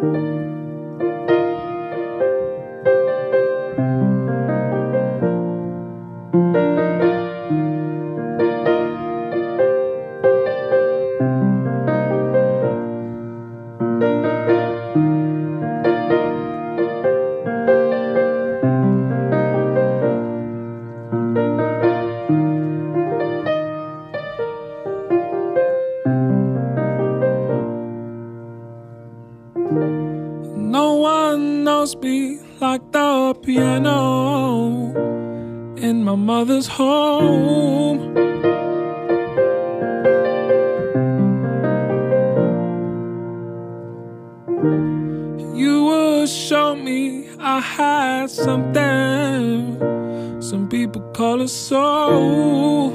No me like the piano in my mother's home. You would show me I had something. Some people call it soul.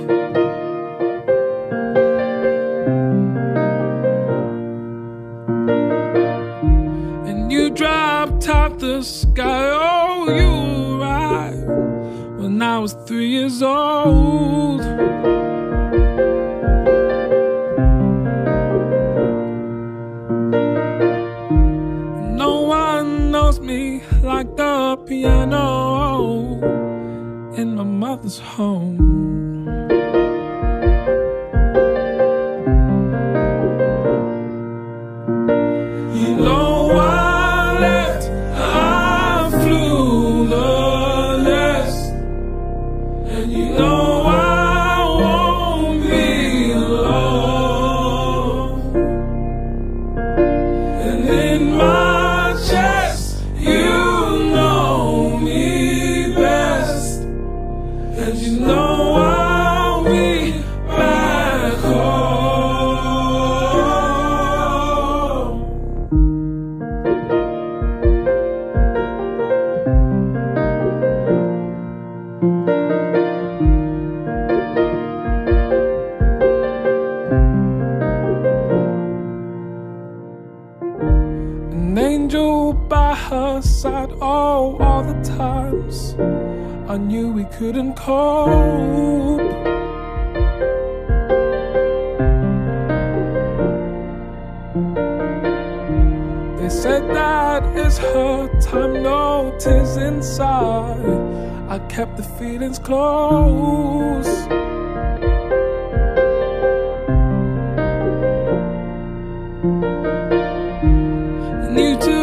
Out the sky. Oh, you arrived when I was three years old. No one knows me like the piano in my mother's home. You you know I'll be back home. By her side, oh, all the times I knew we couldn't cope. They said that is her time, no tears inside. I kept the feelings close. And you